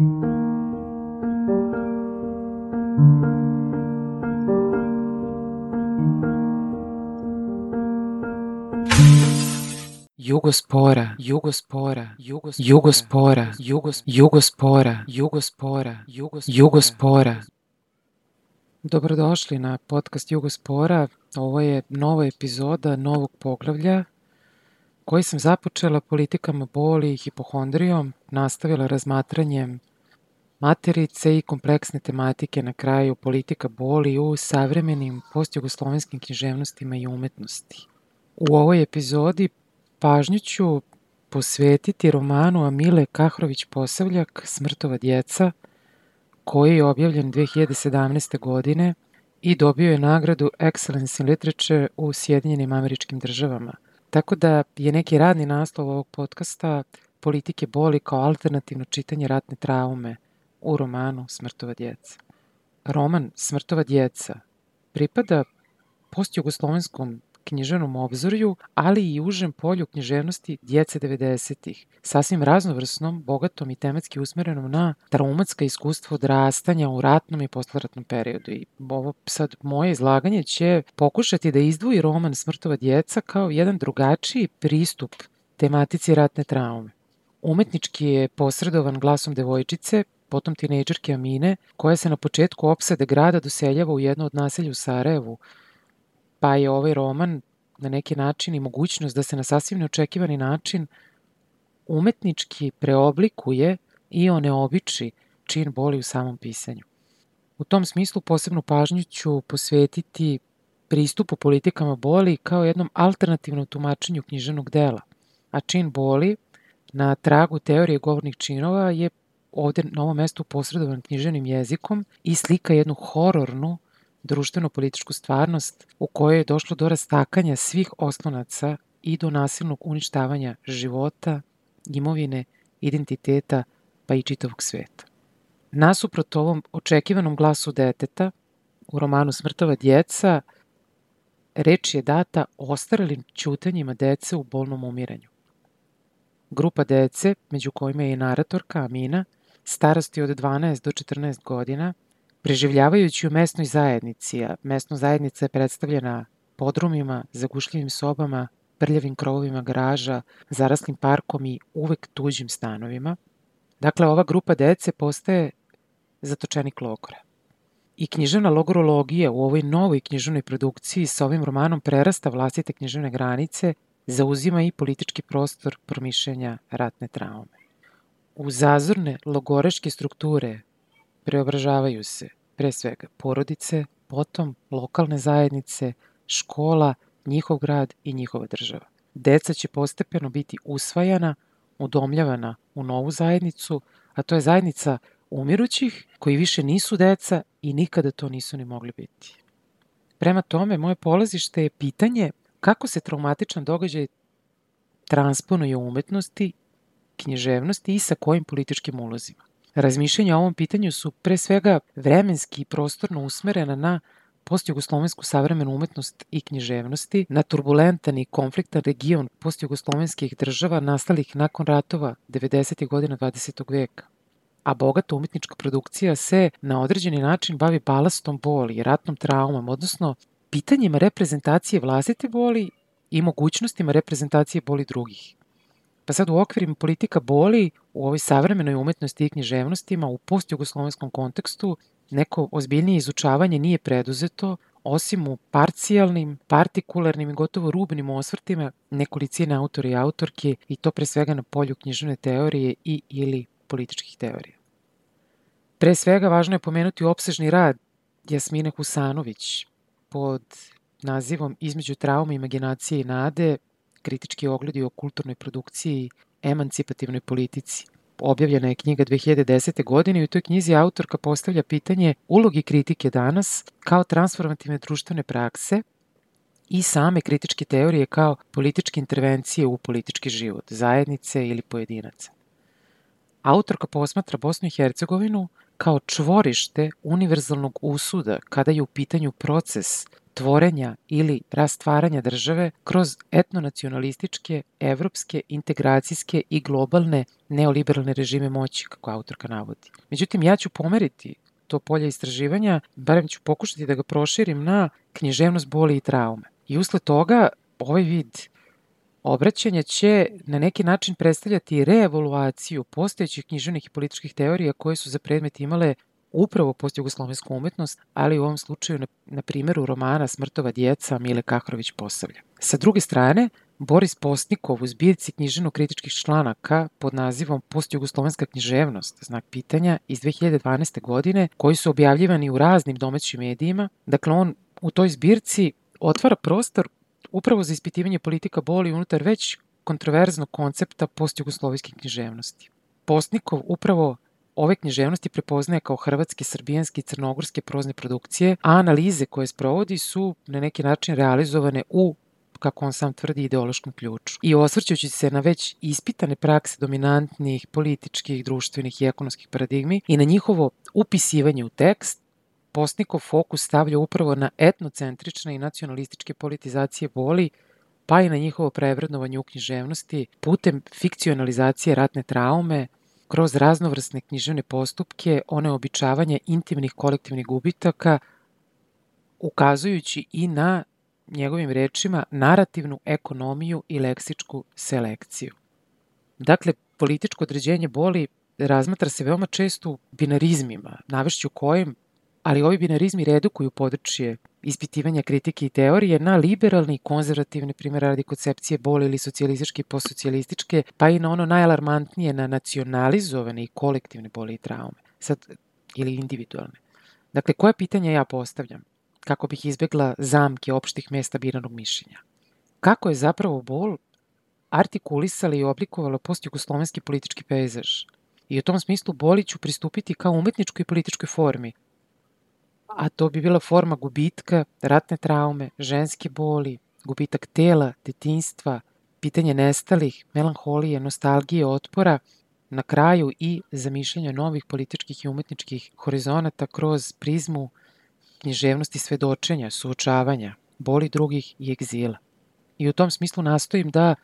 Jugospora, Jugospora, Jugos, Jugospora, Jugos, Jugospora, Jugospora, Jugos, Jugospora. Dobrodošli na podcast Jugospora. Ovo je nova epizoda novog poglavlja koji sam započela politikama boli i hipohondrijom, nastavila razmatranjem materice i kompleksne tematike na kraju politika boli u savremenim postjugoslovenskim književnostima i umetnosti. U ovoj epizodi pažnju ću posvetiti romanu Amile Kahrović-Posavljak Smrtova djeca, koji je objavljen 2017. godine i dobio je nagradu Excellence in Literature u Sjedinjenim američkim državama. Tako da je neki radni naslov ovog podcasta politike boli kao alternativno čitanje ratne traume u romanu Smrtova djeca. Roman Smrtova djeca pripada postjugoslovenskom književnom obzorju, ali i užem polju književnosti djece 90-ih, sasvim raznovrsnom, bogatom i tematski usmerenom na traumatska iskustva odrastanja u ratnom i posleratnom periodu. I ovo sad moje izlaganje će pokušati da izdvoji roman Smrtova djeca kao jedan drugačiji pristup tematici ratne traume. Umetnički je posredovan glasom devojčice, potom tinejdžerke Amine, koja se na početku opsade grada doseljava u jedno od naselja u Sarajevu, pa je ovaj roman na neki način i mogućnost da se na sasvim neočekivani način umetnički preoblikuje i oneobiči čin boli u samom pisanju. U tom smislu posebnu pažnju ću posvetiti pristupu politikama boli kao jednom alternativnom tumačenju književnog dela, a čin boli na tragu teorije govornih činova je ovde na ovom mestu posredovan književnim jezikom i slika jednu horornu društveno-političku stvarnost u kojoj je došlo do rastakanja svih oslonaca i do nasilnog uništavanja života, imovine, identiteta, pa i čitavog sveta. Nasuprot ovom očekivanom glasu deteta, u romanu Smrtova djeca, reč je data ostaralim ćutanjima dece u bolnom umiranju. Grupa dece, među kojima je i naratorka Amina, starosti od 12 do 14 godina, preživljavajući u mesnoj zajednici, a mesna zajednica je predstavljena podrumima, zagušljivim sobama, prljavim krovovima garaža, zaraslim parkom i uvek tuđim stanovima. Dakle, ova grupa dece postaje zatočenik logora. I književna logorologija u ovoj novoj književnoj produkciji sa ovim romanom prerasta vlastite književne granice, zauzima i politički prostor promišljenja ratne traume. U zazorne logoreške strukture preobražavaju se pre svega porodice, potom lokalne zajednice, škola, njihov grad i njihova država. Deca će postepeno biti usvajana, udomljavana u novu zajednicu, a to je zajednica umirućih koji više nisu deca i nikada to nisu ni mogli biti. Prema tome, moje polazište je pitanje kako se traumatičan događaj transponuje u umetnosti, književnosti i sa kojim političkim ulozima. Razmišljenja o ovom pitanju su pre svega vremenski i prostorno usmerena na postjugoslovensku savremenu umetnost i književnosti, na turbulentan i konfliktan region postjugoslovenskih država nastalih nakon ratova 90. godina 20. veka. A bogata umetnička produkcija se na određeni način bavi balastom boli i ratnom traumom, odnosno pitanjima reprezentacije vlastite boli i mogućnostima reprezentacije boli drugih. Pa sad u okvirima politika boli u ovoj savremenoj umetnosti i književnostima u postjugoslovenskom kontekstu neko ozbiljnije izučavanje nije preduzeto, osim u parcijalnim, partikularnim i gotovo rubnim osvrtima nekolicine autora i autorke i to pre svega na polju književne teorije i ili političkih teorija. Pre svega važno je pomenuti opsežni rad Jasmine Husanović pod nazivom Između traume, imaginacije i nade kritički ogledi o kulturnoj produkciji emancipativnoj politici. Objavljena je knjiga 2010. godine i u toj knjizi autorka postavlja pitanje ulogi kritike danas kao transformativne društvene prakse i same kritičke teorije kao političke intervencije u politički život, zajednice ili pojedinaca. Autorka posmatra Bosnu i Hercegovinu kao čvorište univerzalnog usuda kada je u pitanju proces tvorenja ili rastvaranja države kroz etnonacionalističke, evropske, integracijske i globalne neoliberalne režime moći, kako autorka navodi. Međutim, ja ću pomeriti to polje istraživanja, barem ću pokušati da ga proširim na književnost boli i traume. I usled toga ovaj vid obraćanja će na neki način predstavljati reevaluaciju postojećih književnih i političkih teorija koje su za predmet imale upravo post-jugoslovensku umetnost, ali u ovom slučaju na, na primjeru romana Smrtova djeca Mile Kahrović Posavlja. Sa druge strane, Boris Postnikov u zbirci književno-kritičkih članaka pod nazivom Post-jugoslovenska književnost, znak pitanja, iz 2012. godine, koji su objavljivani u raznim domaćim medijima. Dakle, on u toj zbirci otvara prostor upravo za ispitivanje politika boli unutar već kontroverznog koncepta post-jugoslovijske književnosti. Postnikov upravo ove književnosti prepoznaje kao hrvatske, srbijanske i crnogorske prozne produkcije, a analize koje sprovodi su na neki način realizovane u kako on sam tvrdi, ideološkom ključu. I osvrćući se na već ispitane prakse dominantnih političkih, društvenih i ekonomskih paradigmi i na njihovo upisivanje u tekst, Postnikov fokus stavlja upravo na etnocentrične i nacionalističke politizacije boli, pa i na njihovo prevrednovanje u književnosti putem fikcionalizacije ratne traume, kroz raznovrsne književne postupke, one običavanje intimnih kolektivnih gubitaka, ukazujući i na njegovim rečima narativnu ekonomiju i leksičku selekciju. Dakle, političko određenje boli razmatra se veoma često u binarizmima, navešću kojim ali ovi binarizmi redukuju područje ispitivanja kritike i teorije na liberalne i konzervativne primjera radi koncepcije boli ili socijalističke i postsocijalističke, pa i na ono najalarmantnije na nacionalizovane i kolektivne boli i traume, sad, ili individualne. Dakle, koje pitanja ja postavljam? Kako bih izbegla zamke opštih mesta biranog mišljenja? Kako je zapravo bol artikulisala i oblikovala postjugoslovenski politički pejzaž? I u tom smislu boli ću pristupiti kao umetničkoj i političkoj formi, a to bi bila forma gubitka, ratne traume, ženske boli, gubitak tela, detinstva, pitanje nestalih, melanholije, nostalgije, otpora, na kraju i zamišljanja novih političkih i umetničkih horizonata kroz prizmu književnosti svedočenja, suočavanja, boli drugih i egzila. I u tom smislu nastojim da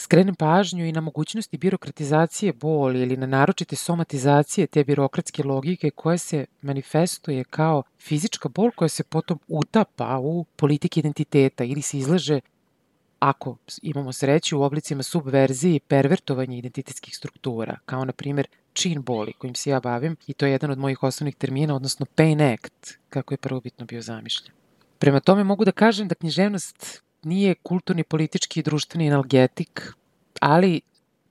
skrenem pažnju i na mogućnosti birokratizacije boli ili na naročite somatizacije te birokratske logike koja se manifestuje kao fizička bol koja se potom utapa u politike identiteta ili se izlaže ako imamo sreću u oblicima subverzije i pervertovanja identitetskih struktura, kao na primer čin boli kojim se ja bavim i to je jedan od mojih osnovnih termina, odnosno pain act, kako je prvobitno bio zamišljen. Prema tome mogu da kažem da književnost nije kulturni, politički i društveni analgetik, ali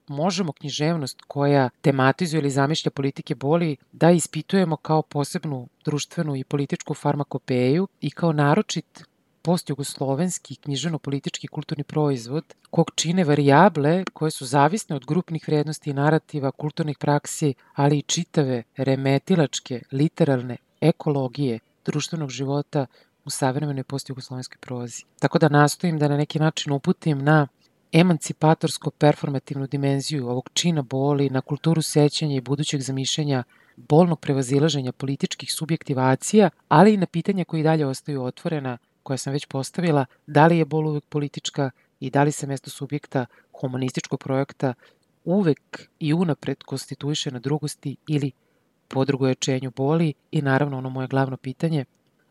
možemo književnost koja tematizuje ili zamišlja politike boli da ispitujemo kao posebnu društvenu i političku farmakopeju i kao naročit postjugoslovenski književno-politički kulturni proizvod kog čine varijable koje su zavisne od grupnih vrednosti i narativa, kulturnih praksi, ali i čitave remetilačke, literalne ekologije društvenog života u savremenoj postjugoslovenskoj prozi. Tako da nastojim da na neki način uputim na emancipatorsko-performativnu dimenziju ovog čina boli, na kulturu sećanja i budućeg zamišljanja bolnog prevazilaženja političkih subjektivacija, ali i na pitanja koji dalje ostaju otvorena, koja sam već postavila, da li je bol uvek politička i da li se mesto subjekta humanističkog projekta uvek i unapred konstituiše na drugosti ili podrugoječenju boli i naravno ono moje glavno pitanje,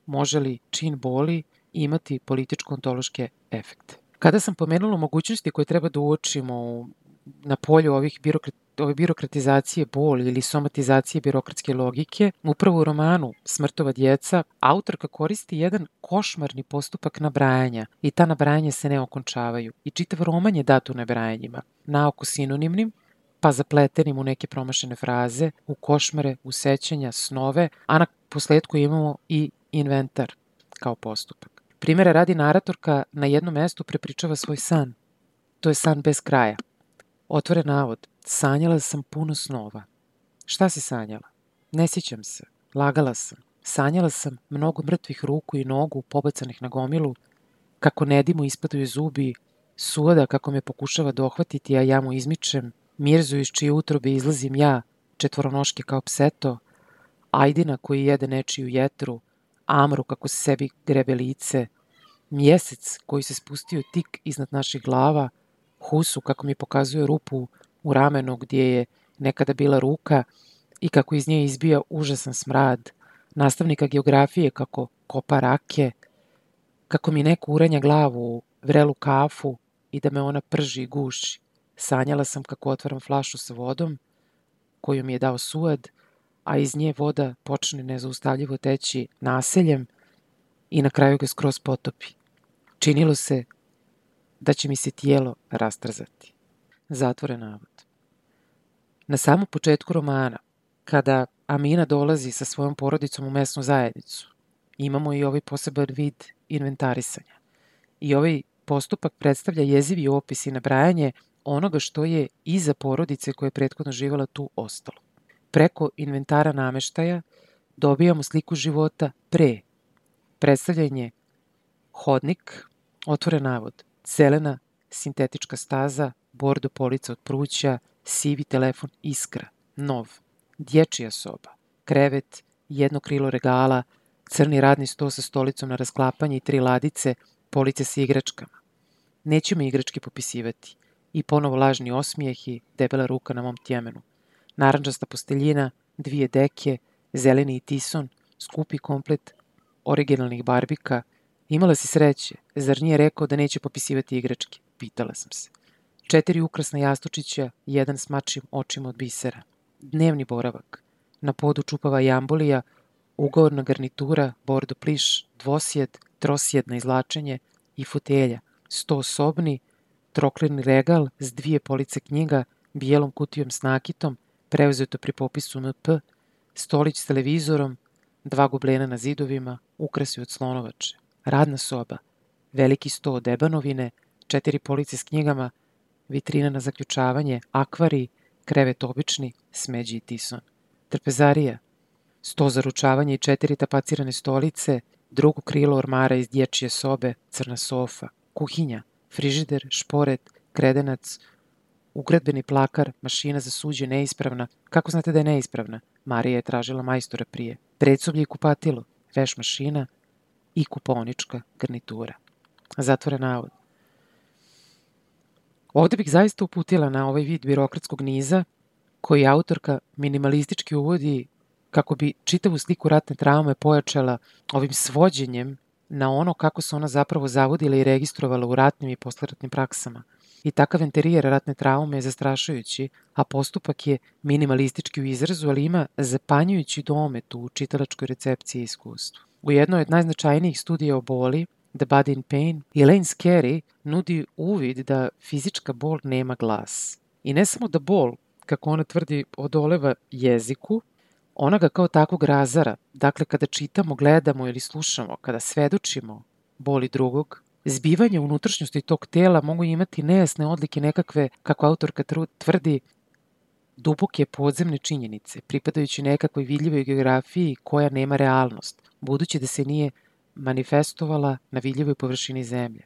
može li čin boli imati političko-ontološke efekte. Kada sam pomenula mogućnosti koje treba da uočimo na polju ovih birokrat, ove birokratizacije boli ili somatizacije birokratske logike, upravo u romanu Smrtova djeca, autorka koristi jedan košmarni postupak nabrajanja i ta nabrajanja se ne okončavaju. I čitav roman je dat u nabrajanjima, naoko sinonimnim, pa zapletenim u neke promašene fraze, u košmare, u sećanja, snove, a na posledku imamo i inventar kao postupak. Primera radi naratorka na jednom mestu prepričava svoj san. To je san bez kraja. Otvore navod. Sanjala sam puno snova. Šta si sanjala? Ne sjećam se. Lagala sam. Sanjala sam mnogo mrtvih ruku i nogu pobacanih na gomilu, kako Nedimu ispadaju zubi, suoda kako me pokušava dohvatiti, a ja mu izmičem, Mirzu iz čije utrobe izlazim ja, četvoronoške kao pseto, Ajdina koji jede nečiju jetru, Amru kako se sebi grebe lice, mjesec koji se spustio tik iznad naših glava, husu kako mi pokazuje rupu u ramenu gdje je nekada bila ruka i kako iz nje izbija užasan smrad, nastavnika geografije kako kopa rake, kako mi neko uranja glavu u vrelu kafu i da me ona prži i guši. Sanjala sam kako otvaram flašu sa vodom, koju mi je dao suad, a iz nje voda počne nezaustavljivo teći naseljem i na kraju ga skroz potopi. Činilo se da će mi se tijelo rastrzati. Zatvore navod. Na samom početku romana, kada Amina dolazi sa svojom porodicom u mesnu zajednicu, imamo i ovaj poseban vid inventarisanja. I ovaj postupak predstavlja jezivi opis i nabrajanje onoga što je iza porodice koja je prethodno živala tu ostalo. Preko inventara nameštaja dobijamo sliku života pre. Predstavljanje hodnik, otvoren navod, zelena sintetička staza, bordo polica od pruća, sivi telefon Iskra, nov, dječija soba, krevet, jedno krilo regala, crni radni sto sa stolicom na rasklapanje i tri ladice, police sa igračkama. Neću me igračke popisivati. I ponovo lažni osmijeh i debela ruka na mom tjemenu. Naranđasta posteljina, dvije deke, zeleni i tison, skupi komplet originalnih barbika. Imala si sreće, zar nije rekao da neće popisivati igračke? Pitala sam se. Četiri ukrasna jastučića, jedan s mačim očima od bisera. Dnevni boravak. Na podu čupava jambolija, ugovorna garnitura, bordo pliš, dvosjed, trosjedna izlačenje i fotelja, sto sobni, troklirni regal s dvije police knjiga, bijelom kutijom s nakitom, preuzeto pri popisu MP, stolić s televizorom, dva gublena na zidovima, ukrasi od slonovače, radna soba, veliki sto od ebanovine, četiri police s knjigama, vitrina na zaključavanje, akvari, krevet obični, smeđi i tison. Trpezarija, sto za ručavanje i četiri tapacirane stolice, drugo krilo ormara iz dječje sobe, crna sofa, kuhinja, frižider, šporet, kredenac, ugradbeni plakar, mašina za suđe neispravna. Kako znate da je neispravna? Marija je tražila majstora prije. Predsoblje i kupatilo, veš mašina i kuponička garnitura. Zatvore navod. Ovde bih zaista uputila na ovaj vid birokratskog niza koji autorka minimalistički uvodi kako bi čitavu sliku ratne traume pojačala ovim svođenjem na ono kako se ona zapravo zavodila i registrovala u ratnim i posleratnim praksama. I takav interijer ratne traume je zastrašujući, a postupak je minimalistički u izrazu, ali ima zapanjujući domet u čitalačkoj recepciji i iskustvu. U jednoj od najznačajnijih studija o boli, The Body in Pain, Elaine Scarry nudi uvid da fizička bol nema glas. I ne samo da bol, kako ona tvrdi, odoleva jeziku, ona ga kao takvog razara. Dakle, kada čitamo, gledamo ili slušamo, kada svedočimo boli drugog, zbivanje unutrašnjosti tog tela mogu imati nejasne odlike nekakve, kako autorka tvrdi, duboke podzemne činjenice, pripadajući nekakvoj vidljivoj geografiji koja nema realnost, budući da se nije manifestovala na vidljivoj površini zemlje.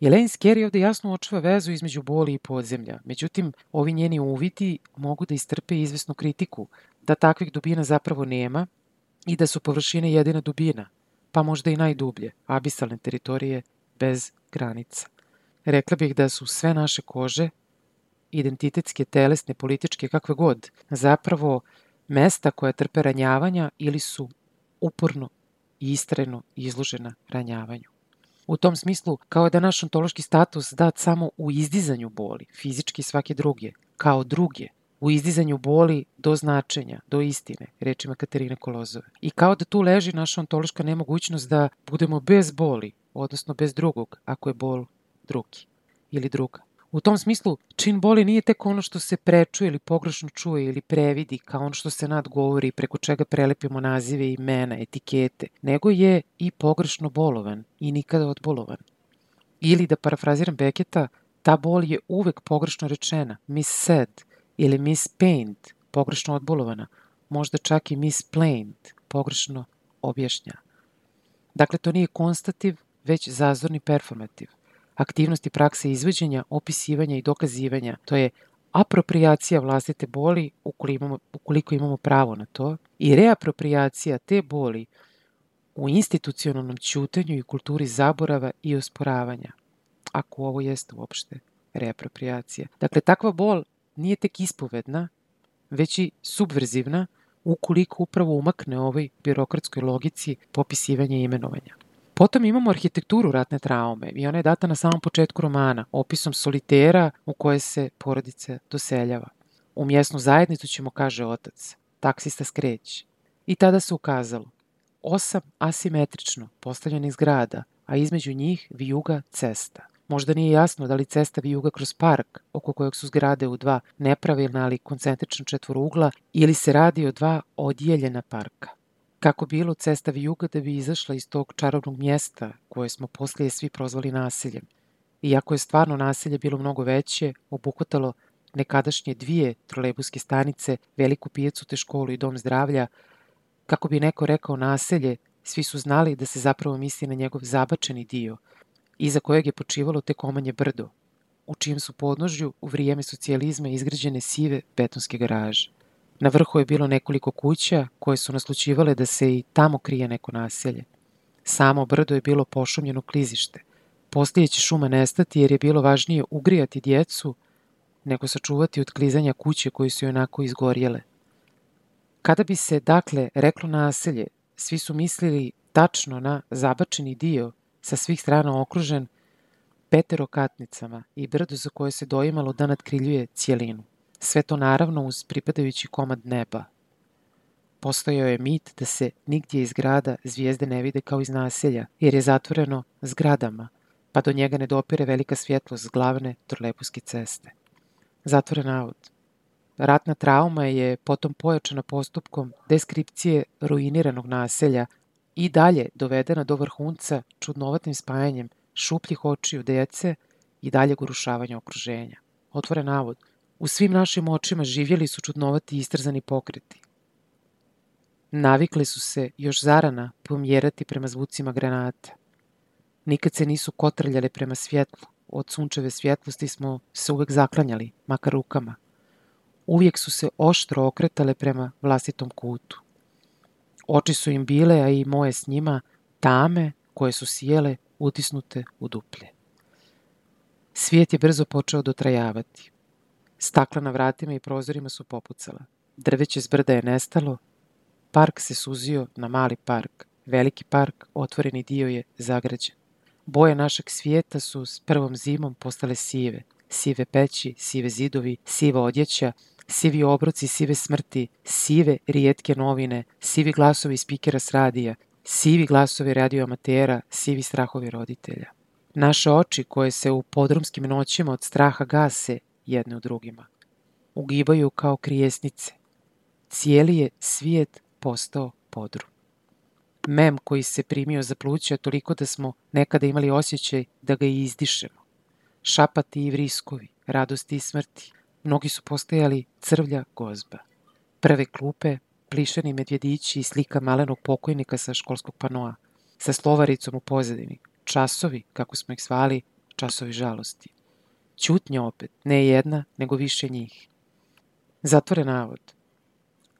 Elaine Skerry ovde jasno očeva vezu između boli i podzemlja, međutim, ovi njeni uviti mogu da istrpe izvesnu kritiku, da takvih dubina zapravo nema i da su površine jedina dubina, pa možda i najdublje, abisalne teritorije bez granica. Rekla bih da su sve naše kože, identitetske, telesne, političke, kakve god, zapravo mesta koja trpe ranjavanja ili su uporno i istrajno izložena ranjavanju. U tom smislu, kao da naš ontološki status dat samo u izdizanju boli, fizički svake druge, kao druge, u izdizanju boli do značenja, do istine, rečima Katarine Kolozove. I kao da tu leži naša ontološka nemogućnost da budemo bez boli, odnosno bez drugog, ako je bol drugi ili druga. U tom smislu, čin boli nije tek ono što se prečuje ili pogrešno čuje ili previdi, kao ono što se nadgovori preko čega prelepimo nazive, imena, etikete, nego je i pogrešno bolovan i nikada odbolovan. Ili da parafraziram Beketa, ta bol je uvek pogrešno rečena, missaid, ili mispained, pogrešno odbolovana, možda čak i misplained, pogrešno objašnja. Dakle, to nije konstativ, već zazorni performativ. Aktivnosti prakse izveđenja, opisivanja i dokazivanja, to je apropriacija vlastite boli ukoliko imamo, ukoliko imamo pravo na to i reapropriacija te boli u institucionalnom ćutanju i kulturi zaborava i osporavanja, ako ovo jeste uopšte reapropriacija. Dakle, takva bol nije tek ispovedna, već i subverzivna ukoliko upravo umakne ovoj birokratskoj logici popisivanja i imenovanja. Potom imamo arhitekturu ratne traume i ona je data na samom početku romana, opisom solitera u koje se porodice doseljava. U mjesnu zajednicu ćemo, kaže otac, taksista skreće. I tada se ukazalo, osam asimetrično postavljenih zgrada, a između njih vijuga cesta. Možda nije jasno da li cesta vijuga kroz park, oko kojeg su zgrade u dva nepravilna ali koncentrična četvorugla, ili se radi o dva odjeljena parka. Kako bilo, cesta vijuga da bi izašla iz tog čarobnog mjesta koje smo poslije svi prozvali nasiljem. Iako je stvarno nasilje bilo mnogo veće, obuhvatalo nekadašnje dvije trolebuske stanice, veliku pijacu te školu i dom zdravlja, kako bi neko rekao naselje, svi su znali da se zapravo misli na njegov zabačeni dio – iza kojeg je počivalo te komanje brdo, u čijem su podnožju u vrijeme socijalizma izgrađene sive betonske garaže. Na vrhu je bilo nekoliko kuća koje su naslučivale da se i tamo krije neko naselje. Samo brdo je bilo pošumljeno klizište. Poslije će šuma nestati jer je bilo važnije ugrijati djecu nego sačuvati od klizanja kuće koje su onako izgorjele. Kada bi se, dakle, reklo naselje, svi su mislili tačno na zabačeni dio sa svih strana okružen peterokatnicama i brdo za koje se doimalo da nadkriljuje cijelinu. Sve to naravno uz pripadajući komad neba. Postojao je mit da se nigdje iz grada zvijezde ne vide kao iz naselja, jer je zatvoreno zgradama, pa do njega ne dopire velika svjetlost glavne Torlepuske ceste. Zatvoren navod. Ratna trauma je potom pojačana postupkom deskripcije ruiniranog naselja i dalje dovedena do vrhunca čudnovatim spajanjem šupljih očiju dece i dalje urušavanja okruženja. Otvore navod. U svim našim očima živjeli su čudnovati istrzani pokreti. Navikli su se još zarana pomjerati prema zvucima granata. Nikad se nisu kotrljale prema svjetlu. Od sunčeve svjetlosti smo se uvek zaklanjali, makar rukama. Uvijek su se oštro okretale prema vlastitom kutu. Oči su im bile, a i moje s njima, tame koje su sjele utisnute u duplje. Svijet je brzo počeo dotrajavati. Stakla na vratima i prozorima su popucala. Drveće s brda je nestalo. Park se suzio na mali park. Veliki park, otvoreni dio je zagrađen. Boje našeg svijeta su s prvom zimom postale sive. Sive peći, sive zidovi, siva odjeća, sivi obroci sive smrti, sive rijetke novine, sivi glasovi spikera s radija, sivi glasovi radioamatera, sivi strahovi roditelja. Naše oči koje se u podrumskim noćima od straha gase jedne u drugima. Ugibaju kao krijesnice. Cijeli je svijet postao podrum. Mem koji se primio za pluća toliko da smo nekada imali osjećaj da ga i izdišemo. Šapati i vriskovi, radosti i smrti, Mnogi su postajali crvlja gozba. Prve klupe, plišani medvjedići i slika malenog pokojnika sa školskog panoa, sa slovaricom u pozadini, časovi, kako smo ih zvali, časovi žalosti. Ćutnja opet, ne jedna, nego više njih. Zatvore navod.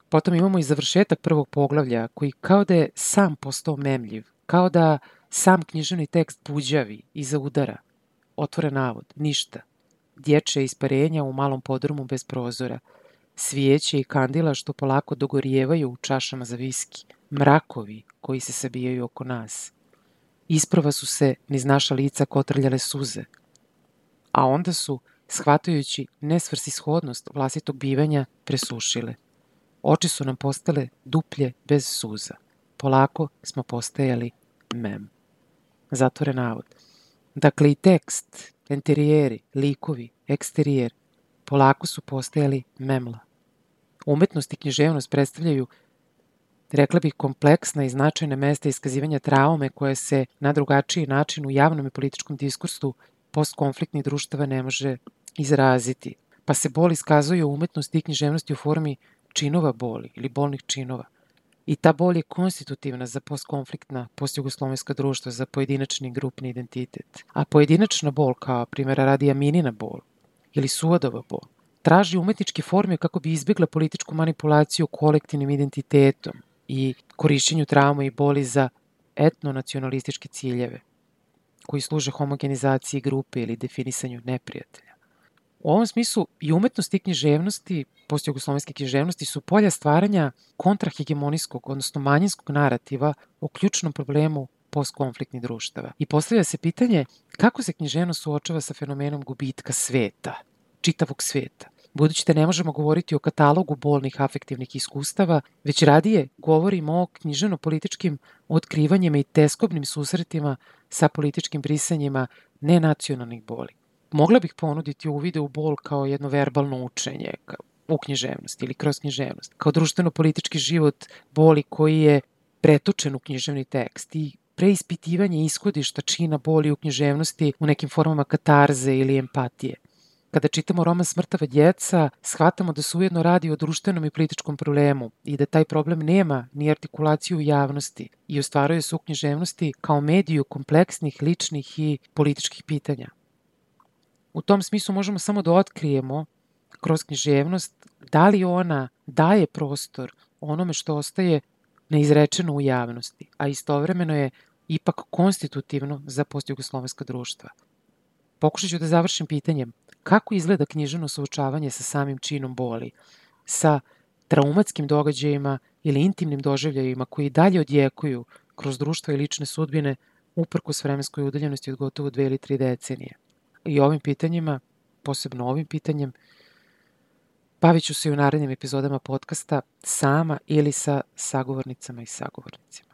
Potom imamo i završetak prvog poglavlja, koji kao da je sam postao memljiv, kao da sam književni tekst puđavi iza udara. Otvore navod, ništa, dječje isparenja u malom podrumu bez prozora, svijeće i kandila što polako dogorijevaju u čašama za viski, mrakovi koji se sabijaju oko nas. Isprva su se niz naša lica kotrljale suze, a onda su, shvatajući nesvrsishodnost vlastitog bivanja, presušile. Oči su nam postale duplje bez suza. Polako smo postajali mem. Zatvore navod. Dakle, i tekst Enterijeri, likovi, eksterijer, polako su postajali memla. Umetnost i književnost predstavljaju, rekla bih, kompleksna i značajna mesta iskazivanja traume koje se na drugačiji način u javnom i političkom diskursu postkonfliktnih društava ne može izraziti. Pa se bol iskazuje u umetnosti i književnosti u formi činova boli ili bolnih činova – I ta bol je konstitutivna za postkonfliktna postjugoslovenska društva, za pojedinačni grupni identitet. A pojedinačna bol, kao primjera radi Aminina bol ili Suvadova bol, traži umetničke forme kako bi izbjegla političku manipulaciju kolektivnim identitetom i korišćenju trauma i boli za etno-nacionalističke ciljeve koji služe homogenizaciji grupe ili definisanju neprijatelja. U ovom smislu i umetnost i književnosti, postjugoslovenske književnosti, su polja stvaranja kontrahegemonijskog, odnosno manjinskog narativa o ključnom problemu postkonfliktnih društava. I postavlja se pitanje kako se književnost suočava sa fenomenom gubitka sveta, čitavog sveta. Budući da ne možemo govoriti o katalogu bolnih afektivnih iskustava, već radije govorimo o književno-političkim otkrivanjima i teskobnim susretima sa političkim brisanjima nenacionalnih boli. Mogla bih ponuditi uvide u bol kao jedno verbalno učenje, u književnost ili kroz književnost, kao društveno-politički život boli koji je pretočen u književni tekst i preispitivanje ishodišta čina boli u književnosti u nekim formama katarze ili empatije. Kada čitamo roman Smrtava djeca, shvatamo da se ujedno radi o društvenom i političkom problemu i da taj problem nema ni artikulaciju u javnosti i ostvaruje se u književnosti kao mediju kompleksnih, ličnih i političkih pitanja. U tom smislu možemo samo da otkrijemo kroz književnost da li ona daje prostor onome što ostaje neizrečeno u javnosti, a istovremeno je ipak konstitutivno za postjugoslovenska društva. Pokušat ću da završim pitanjem kako izgleda književno suočavanje sa samim činom boli, sa traumatskim događajima ili intimnim doživljajima koji dalje odjekuju kroz društvo i lične sudbine uprkos vremenskoj udaljenosti od gotovo dve ili tri decenije. I ovim pitanjima, posebno ovim pitanjem, bavit ću se i u narednim epizodama podcasta sama ili sa sagovornicama i sagovornicima.